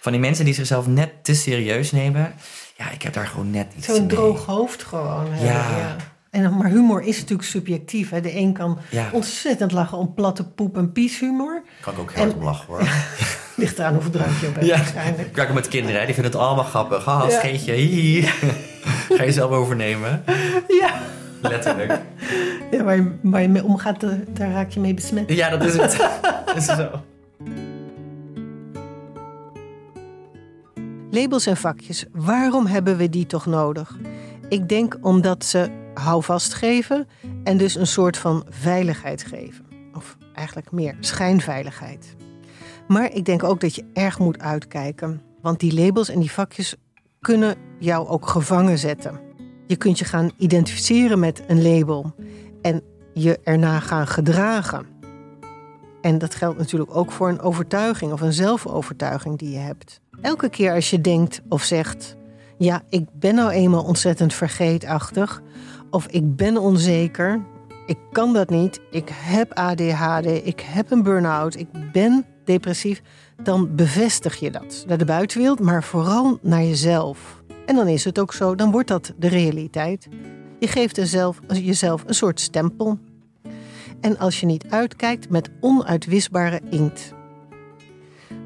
Van die mensen die zichzelf net te serieus nemen... ja, ik heb daar gewoon net iets Zo'n droog hoofd gewoon. hebben, Ja. ja. En, maar humor is natuurlijk subjectief. Hè. De een kan Ja. ontzettend lachen om platte poep en pieshumor. Kan ik ook heel hard om lachen, hoor. Ligt eraan hoeveel drank je op hebt Ja, waarschijnlijk. ik werk ook met kinderen, hè. die vinden het allemaal grappig. Ah, Ja. scheetje, hihi. Ga je zelf overnemen. Ja. Letterlijk. Ja, waar, je, waar je mee omgaat, daar raak je mee besmet. Ja, dat is het. Dat is zo. Labels en vakjes, waarom hebben we die toch nodig? Ik denk omdat ze houvast geven en dus een soort van veiligheid geven. Of eigenlijk meer schijnveiligheid. Maar ik denk ook dat je erg moet uitkijken. Want die labels en die vakjes kunnen jou ook gevangen zetten. Je kunt je gaan identificeren met een label en je erna gaan gedragen. En dat geldt natuurlijk ook voor een overtuiging of een zelfovertuiging die je hebt. Elke keer als je denkt of zegt: Ja, ik ben nou eenmaal ontzettend vergeetachtig, of ik ben onzeker, ik kan dat niet, ik heb ADHD, ik heb een burn-out, ik ben depressief, dan bevestig je dat naar de buitenwereld, maar vooral naar jezelf. En dan is het ook zo, dan wordt dat de realiteit. Je geeft er zelf, jezelf een soort stempel. En als je niet uitkijkt met onuitwisbare inkt.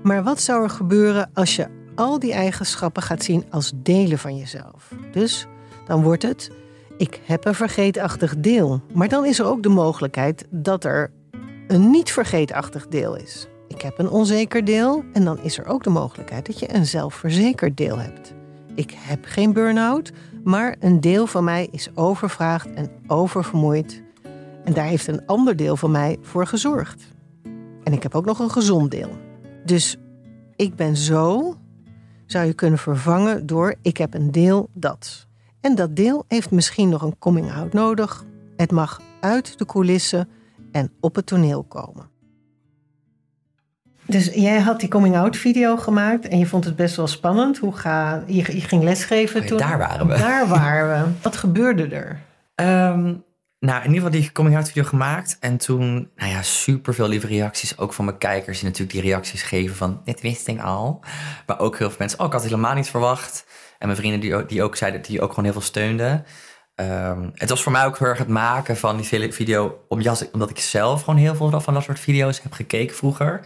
Maar wat zou er gebeuren als je al die eigenschappen gaat zien als delen van jezelf? Dus dan wordt het: ik heb een vergeetachtig deel. Maar dan is er ook de mogelijkheid dat er een niet vergeetachtig deel is. Ik heb een onzeker deel en dan is er ook de mogelijkheid dat je een zelfverzekerd deel hebt. Ik heb geen burn-out, maar een deel van mij is overvraagd en oververmoeid. En daar heeft een ander deel van mij voor gezorgd. En ik heb ook nog een gezond deel. Dus ik ben zo, zou je kunnen vervangen door ik heb een deel dat. En dat deel heeft misschien nog een coming-out nodig. Het mag uit de coulissen en op het toneel komen. Dus jij had die coming-out video gemaakt en je vond het best wel spannend. Hoe ga, je, je ging lesgeven Oh toen. daar waren we. Daar waren we. Wat gebeurde er? Ehm, nou, in ieder geval die coming-out video gemaakt. En toen, nou ja, super veel lieve reacties. Ook van mijn kijkers die natuurlijk die reacties geven van... Dit wist ik al. Maar ook heel veel mensen... Oh, ik had het helemaal niet verwacht. En mijn vrienden die ook, die ook zeiden... Die ook gewoon heel veel steunden. Ehm, het was voor mij ook heel erg het maken van die video... Omdat ik zelf gewoon heel veel van dat soort video's heb gekeken vroeger.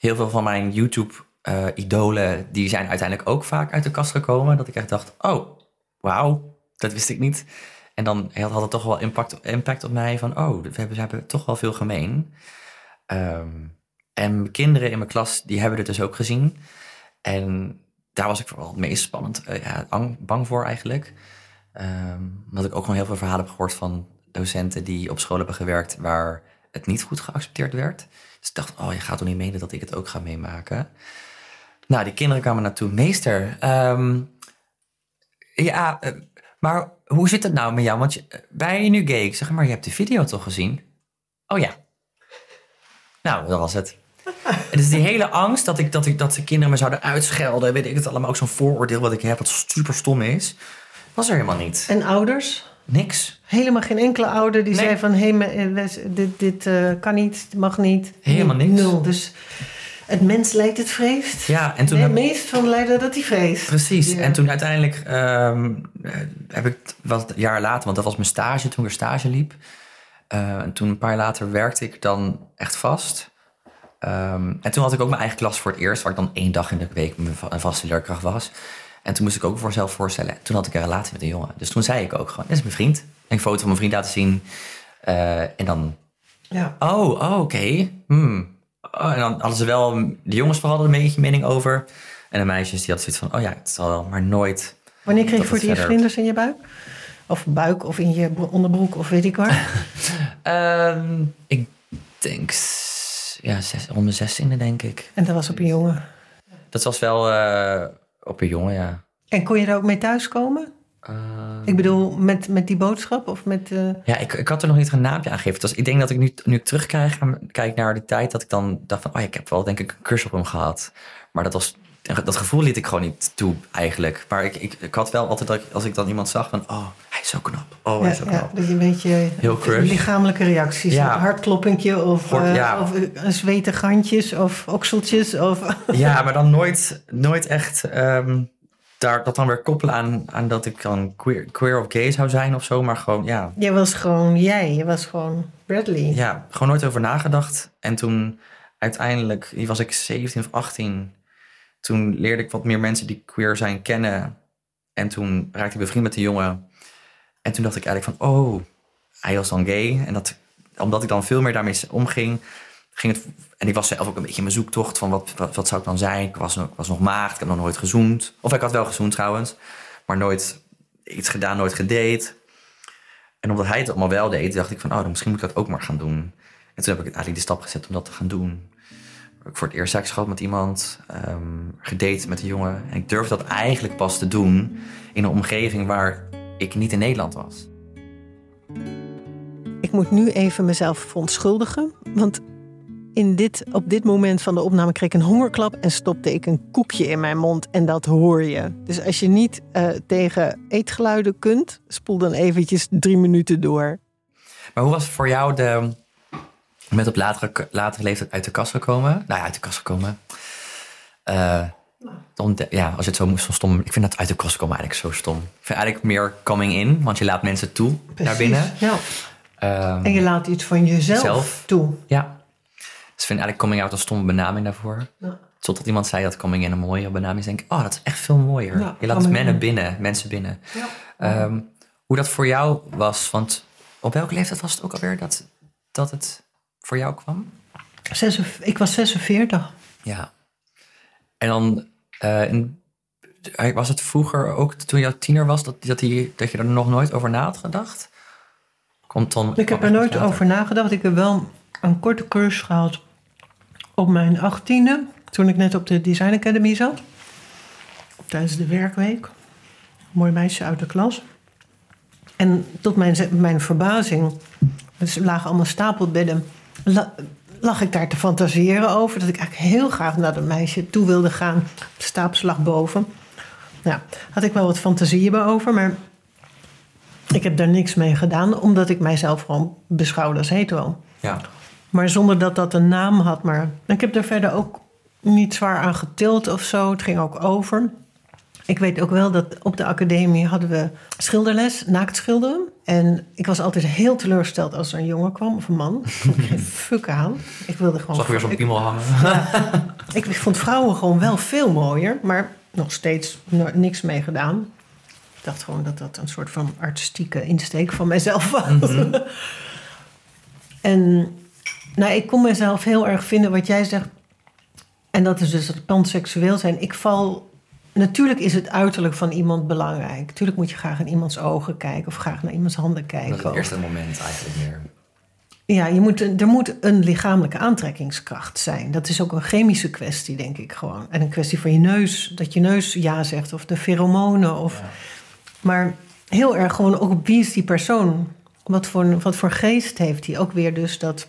Heel veel van mijn YouTube-idolen... die zijn uiteindelijk ook vaak uit de kast gekomen. Dat ik echt dacht... Oh, wauw, dat wist ik niet. En dan had het toch wel impact, impact op mij van, oh, we hebben, we hebben toch wel veel gemeen. Ehm, en kinderen in mijn klas, die hebben het dus ook gezien. En daar was ik vooral het meest spannend, eh, ja, ang- bang voor eigenlijk. Um, omdat ik ook gewoon heel veel verhalen heb gehoord van docenten die op school hebben gewerkt waar het niet goed geaccepteerd werd. Dus ik dacht, oh, je gaat toch niet menen dat ik het ook ga meemaken. Nou, die kinderen kwamen naartoe. Meester, ehm, ja, eh, maar hoe zit het nou met jou? Want ben je nu gay? Ik zeg, maar je hebt de video toch gezien? Oh ja. Nou, dat was het. Dus die hele angst dat, ik, dat, ik, dat de kinderen me zouden uitschelden, weet ik het allemaal, ook zo'n vooroordeel wat ik heb, wat super stom is, was er helemaal niet. En ouders? Niks. Helemaal geen enkele ouder die zei van... hé, hey, eh, dit, dit uh, kan niet, mag niet. Helemaal niks. Nul. Dus het mens lijkt het vreest. Ja, en toen... Nee, het meest van lijden dat hij vreest. Precies. En toen uiteindelijk um, heb ik... wat jaar later, want dat was mijn stage toen ik er stage liep. Uh, en toen een paar jaar later werkte ik dan echt vast. Um, en toen had ik ook mijn eigen klas voor het eerst... waar ik dan één dag in de week een vaste leerkracht was... En toen moest ik ook voor mezelf voorstellen. Toen had ik een relatie met een jongen. Dus toen zei ik ook gewoon, dit is mijn vriend. En een foto van mijn vriend laten zien. Uh, en dan, ja. oh, oh oké. Okay. Hmm. Oh, en dan hadden ze wel, de jongens vooral een beetje mening over. En de meisjes die hadden zoiets van, oh ja, het zal wel, maar nooit. Wanneer kreeg je voor het eerst vlinders in je buik? Of buik of in je onderbroek of weet ik waar? um, ik denk, ja, zes, rond de zestiende denk ik. En dat was op een jongen? Dat was wel... Uh, op een jongen, ja. En kon je daar ook mee thuiskomen? Uh, ik bedoel, met, met die boodschap of met... Uh... Ja, ik, ik had er nog niet een naampje aan gegeven. Dus ik denk dat ik nu, nu ik terugkijk kijk naar de tijd... dat ik dan dacht van, oh ja, ik heb wel denk ik een cursus op hem gehad. Maar dat was... Dat gevoel liet ik gewoon niet toe, eigenlijk. Maar ik, ik, ik had wel altijd, dat als ik dan iemand zag van... oh, hij is zo knap. Oh, hij is zo knap. Ja, dat je een beetje Heel lichamelijke reacties. Ja. Een hartkloppingje of, uh, ja. of handjes of okseltjes. Of ja, maar dan nooit, nooit echt... Um, daar, dat dan weer koppelen aan, aan dat ik dan queer, queer of gay zou zijn of zo. Maar gewoon, ja. Je was gewoon jij. Je was gewoon Bradley. Ja, gewoon nooit over nagedacht. En toen uiteindelijk, was ik 17 of 18. Toen leerde ik wat meer mensen die queer zijn kennen. En toen raakte ik bevriend met een jongen. En toen dacht ik eigenlijk van, oh, hij was dan gay. En dat, omdat ik dan veel meer daarmee omging, ging het... En ik was zelf ook een beetje in mijn zoektocht van wat, wat, wat zou ik dan zijn? Ik was, nog, was nog maagd, ik heb nog nooit gezoend. Of ik had wel gezoend trouwens, maar nooit iets gedaan, nooit gedate. En omdat hij het allemaal wel deed, dacht ik van, oh, dan misschien moet ik dat ook maar gaan doen. En toen heb ik eigenlijk de stap gezet om dat te gaan doen. Ik voor het eerst seks gehad met iemand, um, gedate met een jongen. En ik durfde dat eigenlijk pas te doen in een omgeving waar ik niet in Nederland was. Ik moet nu even mezelf verontschuldigen, want in dit, op dit moment van de opname kreeg ik een hongerklap en stopte ik een koekje in mijn mond en dat hoor je. Dus als je niet uh, tegen eetgeluiden kunt, spoel dan eventjes drie minuten door. Maar hoe was het voor jou de, met op latere, latere leeftijd uit de kast gekomen? Nou ja, uit de kast gekomen. Uh, dan, ja, als je het zo moest, zo stom. Ik vind dat uit de kast komen eigenlijk zo stom. Ik vind eigenlijk meer coming in, want je laat mensen toe Precies, naar binnen. Ja. Um, en je laat iets van jezelf zelf, toe. Ja. Dus ik vind eigenlijk coming out een stomme benaming daarvoor. Ja. Totdat iemand zei dat coming in een mooie benaming is, denk ik, oh, dat is echt veel mooier. je laat mensen binnen, mensen binnen. Ja. Um, hoe dat voor jou was, want op welke leeftijd was het ook alweer dat, dat het voor jou kwam? ik was 46. Ja. En dan uh, was het vroeger ook toen je tiener was, dat, dat, die, dat je er nog nooit over na had gedacht? Komt dan, ik heb er nooit over nagedacht. Ik heb wel een korte cursus gehad op mijn achttiende, toen ik net op de Design Academy zat. Tijdens de werkweek. mooi meisje uit de klas. En tot mijn, mijn verbazing, dus er lagen allemaal stapelbedden, lag ik daar te fantaseren over. Dat ik eigenlijk heel graag naar dat meisje toe wilde gaan. De stapelslag boven. Nou, had ik wel wat fantasieën over, maar ik heb daar niks mee gedaan, omdat ik mijzelf gewoon beschouwde als hetero. Ja. Maar zonder dat dat een naam had. Maar ik heb er verder ook niet zwaar aan getild of zo. Het ging ook over. Ik weet ook wel dat op de academie hadden we schilderles, naakt schilderen. En ik was altijd heel teleurgesteld als er een jongen kwam of een man. Ik vond geen fuck aan. Ik wilde gewoon... Zag weer zo'n piemel hangen. ik vond vrouwen gewoon wel veel mooier, maar nog steeds niks mee gedaan. Ik dacht gewoon dat dat een soort van artistieke insteek van mijzelf was. Mhm. en nou, ik kon mezelf heel erg vinden wat jij zegt. En dat is dus het panseksueel zijn. Ik val Natuurlijk is het uiterlijk van iemand belangrijk. Natuurlijk moet je graag in iemands ogen kijken of graag naar iemands handen kijken. Dat is het eerste moment eigenlijk meer. Ja, je moet, er moet een lichamelijke aantrekkingskracht zijn. Dat is ook een chemische kwestie, denk ik gewoon. En een kwestie van je neus, dat je neus ja zegt, of de pheromonen. Of, Maar heel erg gewoon ook op wie is die persoon? Wat voor, wat voor geest heeft hij? Ook weer dus dat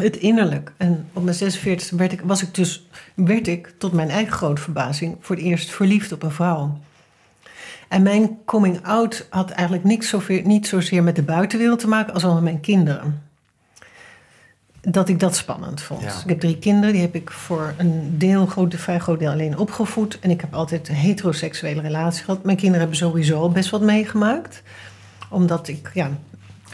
het innerlijk. En op mijn 46 werd ik, was ik dus, werd ik tot mijn eigen grote verbazing voor het eerst verliefd op een vrouw. En mijn coming out had eigenlijk niks niet zozeer met de buitenwereld te maken als wel met mijn kinderen dat ik dat spannend vond. Ik heb drie kinderen, die heb ik voor een deel, groot, vrij groot deel alleen opgevoed. En ik heb altijd een heteroseksuele relatie gehad. Mijn kinderen hebben sowieso al best wat meegemaakt. Omdat ik ja,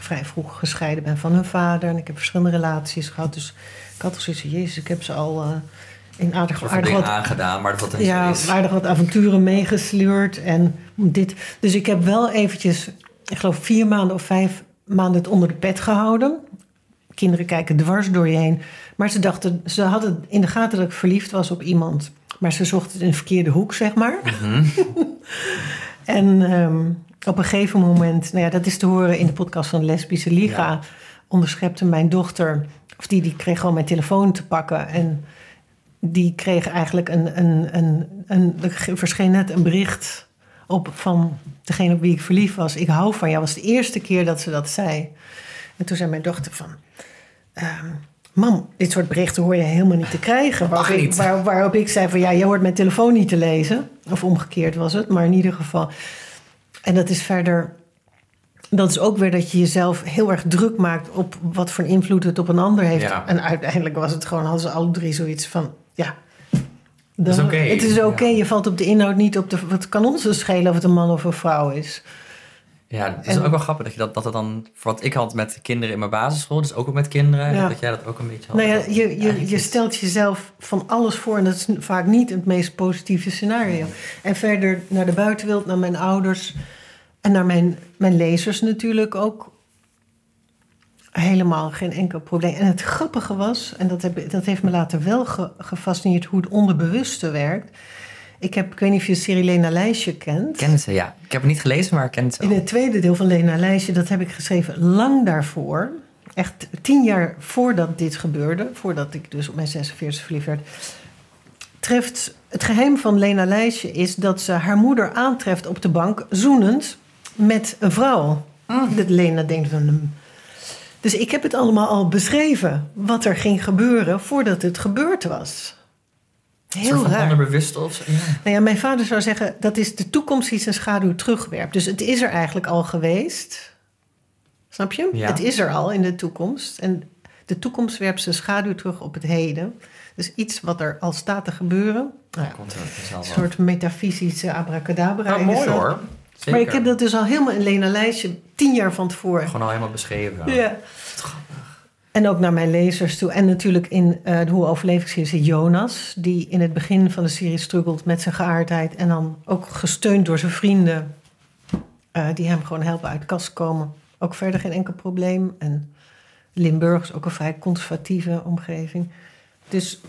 vrij vroeg gescheiden ben van hun vader. En ik heb verschillende relaties gehad. Dus ik had al zoiets van, jezus, ik heb ze al... Uh, in aardig, aardig wat aangedaan, maar dat ja, is. aardig wat avonturen meegesleurd en dit. Dus ik heb wel eventjes, ik geloof vier maanden of vijf maanden het onder de pet gehouden kinderen kijken dwars door je heen. Maar ze dachten, ze hadden in de gaten dat ik verliefd was op iemand. Maar ze zochten het in de verkeerde hoek, zeg maar. Mhm. en ehm, op een gegeven moment, nou ja, dat is te horen in de podcast van Lesbische Liga, onderschepte mijn dochter, of die, die kreeg gewoon mijn telefoon te pakken. En die kreeg eigenlijk een, een, een, een, er verscheen net een bericht op van degene op wie ik verliefd was. Ik hou van jou. was de eerste keer dat ze dat zei. En toen zei mijn dochter van... Um, mam, dit soort berichten hoor je helemaal niet te krijgen. Waarop ik, waar, waarop ik zei van ja, je hoort mijn telefoon niet te lezen. Of omgekeerd was het, maar in ieder geval. En dat is verder. Dat is ook weer dat je jezelf heel erg druk maakt op wat voor invloed het op een ander heeft. En uiteindelijk was het gewoon, hadden ze alle drie zoiets van ja. is Het is oké, je valt op de inhoud niet op de. Wat kan ons dus schelen of het een man of een vrouw is? Ja, het is ook wel grappig dat, je dat, dat het dan... Voor wat ik had met kinderen in mijn basisschool, dus ook met kinderen... dat jij dat ook een beetje had. Nou ja, je, je, je stelt jezelf van alles voor... en dat is vaak niet het meest positieve scenario. En verder naar de buitenwereld, naar mijn ouders... en naar mijn, mijn lezers natuurlijk ook... helemaal geen enkel probleem. En het grappige was, en dat, heb, dat heeft me later wel gefascineerd... hoe het onderbewuste werkt ik, heb, ik weet niet of je de serie Lena Lijstje kent. Ken ze, ja. Ik heb het niet gelezen, maar ik ken ze In het tweede deel van Lena Lijstje, dat heb ik geschreven lang daarvoor. Echt tien jaar voordat dit gebeurde, voordat ik dus op mijn 46 verliefd werd. Treft, het geheim van Lena Lijstje is dat ze haar moeder aantreft op de bank, zoenend met een vrouw. Mm. Dat Lena denkt van hem. Dus ik heb het allemaal al beschreven, wat er ging gebeuren voordat het gebeurd was. Heel raar. onderbewust of Ja. Nou ja, mijn vader zou zeggen dat is de toekomst die zijn schaduw terugwerpt. Dus het is er eigenlijk al geweest. Snap je? Ja. Het is er al in de toekomst. En de toekomst werpt zijn schaduw terug op het heden. Dus iets wat er al staat te gebeuren. Nou ja, een soort metafysische abracadabra. Nou, mooi hoor. Zeker. Maar ik heb dat dus al helemaal in Lena Lijstje tien jaar van tevoren. Gewoon al helemaal beschreven. Ja. En ook naar mijn lezers toe. En natuurlijk in uh, de Hoe overleef ik serie Jonas. Die in het begin van de serie struggelt met zijn geaardheid. En dan ook gesteund door zijn vrienden. Uh, die hem gewoon helpen uit de kast komen. Ook verder geen enkel probleem. En Limburg is ook een vrij conservatieve omgeving. Dus...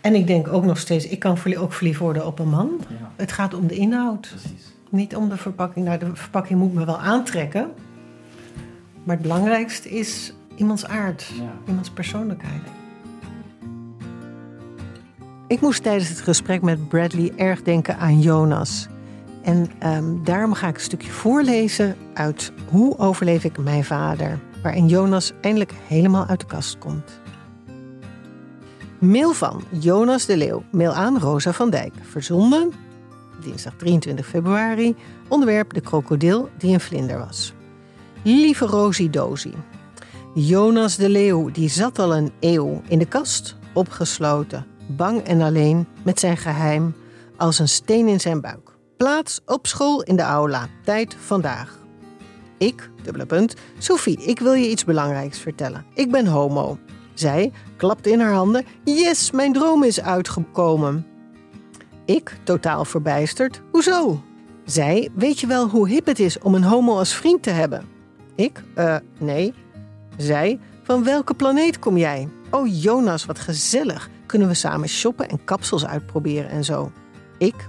En ik denk ook nog steeds, ik kan ook verliefd worden op een man. Ja. Het gaat om de inhoud. Precies. Niet om de verpakking. Nou, de verpakking moet me wel aantrekken. Maar het belangrijkste is iemands aard, iemands persoonlijkheid. Ik moest tijdens het gesprek met Bradley erg denken aan Jonas. En um, daarom ga ik een stukje voorlezen uit Hoe overleef ik mijn vader, waarin Jonas eindelijk helemaal uit de kast komt. Mail van Jonas de Leeuw. Mail aan Rosa van Dijk. Verzonden dinsdag 23 februari. Onderwerp de krokodil die een vlinder was. Lieve Rosie Dozie. Jonas de Leeuw die zat al een eeuw in de kast, opgesloten, bang en alleen met zijn geheim als een steen in zijn buik. Plaats op school in de aula. Tijd vandaag. Ik, dubbele punt, Sophie, ik wil je iets belangrijks vertellen. Ik ben homo. Zij klapte in haar handen. Yes, mijn droom is uitgekomen. Ik, totaal verbijsterd. Hoezo? Zij, weet je wel hoe hip het is om een homo als vriend te hebben? Ik? Uh, nee. Zij? Van welke planeet kom jij? Oh, Jonas, wat gezellig. Kunnen we samen shoppen en kapsels uitproberen en zo? Ik?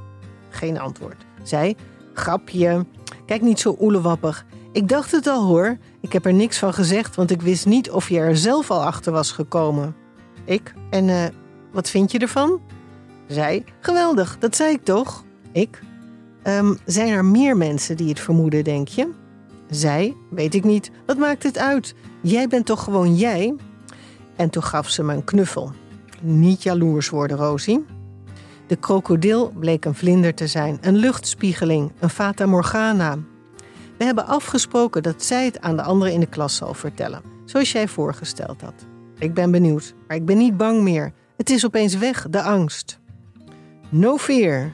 Geen antwoord. Zij? Grapje. Kijk niet zo oelewappig. Ik dacht het al hoor. Ik heb er niks van gezegd, want ik wist niet of je er zelf al achter was gekomen. Ik? En uh, wat vind je ervan? Zij? Geweldig, dat zei ik toch? Ik? Um, zijn er meer mensen die het vermoeden, denk je? Zij? Weet ik niet. Wat maakt het uit? Jij bent toch gewoon jij? En toen gaf ze me een knuffel. Niet jaloers worden, Rosie. De krokodil bleek een vlinder te zijn, een luchtspiegeling, een fata morgana. We hebben afgesproken dat zij het aan de anderen in de klas zal vertellen, zoals jij voorgesteld had. Ik ben benieuwd, maar ik ben niet bang meer. Het is opeens weg, de angst. No fear.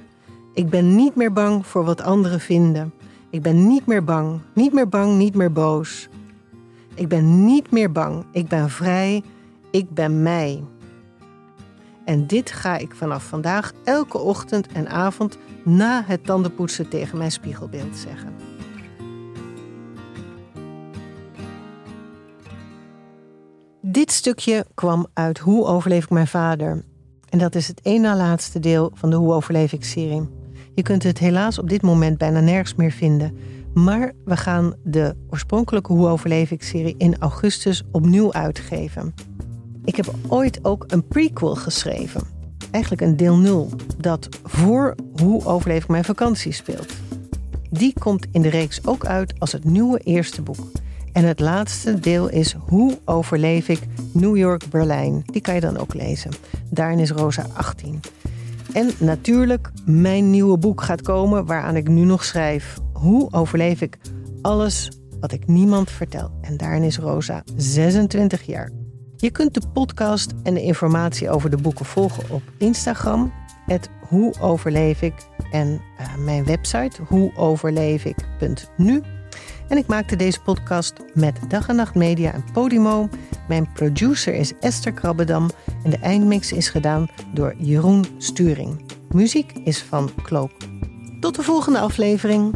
Ik ben niet meer bang voor wat anderen vinden. Ik ben niet meer bang, niet meer bang, niet meer boos. Ik ben niet meer bang. Ik ben vrij. Ik ben mij. En dit ga ik vanaf vandaag elke ochtend en avond na het tandenpoetsen tegen mijn spiegelbeeld zeggen. Dit stukje kwam uit Hoe overleef ik mijn vader? En dat is het één na laatste deel van de Hoe overleef ik serie. Je kunt het helaas op dit moment bijna nergens meer vinden. Maar we gaan de oorspronkelijke Hoe overleef ik serie in augustus opnieuw uitgeven. Ik heb ooit ook een prequel geschreven. Eigenlijk een deel 0, dat voor Hoe overleef ik mijn vakantie speelt. Die komt in de reeks ook uit als het nieuwe eerste boek. En het laatste deel is Hoe overleef ik New York-Berlijn. Die kan je dan ook lezen. Daarin is Rosa 18. En natuurlijk, mijn nieuwe boek gaat komen waaraan ik nu nog schrijf. Hoe overleef ik alles wat ik niemand vertel? En daarin is Rosa 26 jaar. Je kunt de podcast en de informatie over de boeken volgen op Instagram. Het Hoe overleef ik en uh, mijn website hoeoverleefik.nu. En ik maakte deze podcast met Dag en Nacht Media en Podimo. Mijn producer is Esther Krabbedam en de eindmix is gedaan door Jeroen Sturing. Muziek is van Kloop. Tot de volgende aflevering.